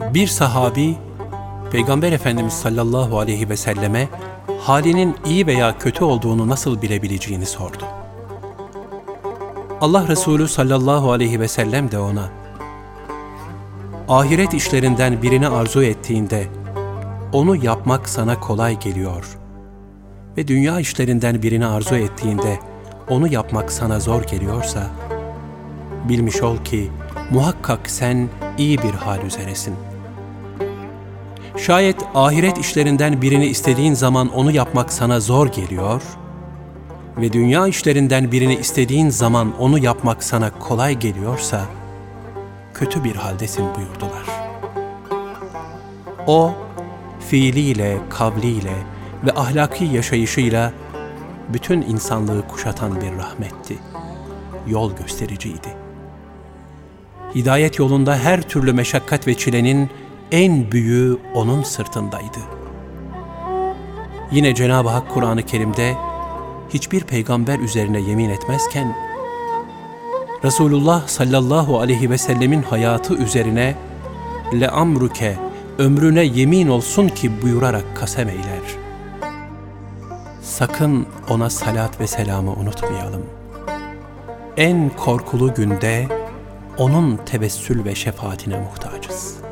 Bir sahabi, Peygamber Efendimiz sallallahu aleyhi ve selleme halinin iyi veya kötü olduğunu nasıl bilebileceğini sordu. Allah Resulü sallallahu aleyhi ve sellem de ona, ahiret işlerinden birini arzu ettiğinde, onu yapmak sana kolay geliyor ve dünya işlerinden birini arzu ettiğinde, onu yapmak sana zor geliyorsa, bilmiş ol ki muhakkak sen iyi bir hal üzeresin. Şayet ahiret işlerinden birini istediğin zaman onu yapmak sana zor geliyor ve dünya işlerinden birini istediğin zaman onu yapmak sana kolay geliyorsa, kötü bir haldesin buyurdular. O, fiiliyle, kavliyle ve ahlaki yaşayışıyla bütün insanlığı kuşatan bir rahmetti. Yol göstericiydi. Hidayet yolunda her türlü meşakkat ve çilenin en büyüğü onun sırtındaydı. Yine Cenab-ı Hak Kur'an-ı Kerim'de hiçbir peygamber üzerine yemin etmezken Resulullah sallallahu aleyhi ve sellemin hayatı üzerine le amruke ömrüne yemin olsun ki buyurarak kasem eyler. Sakın ona salat ve selamı unutmayalım. En korkulu günde onun tebessül ve şefaatine muhtacız.''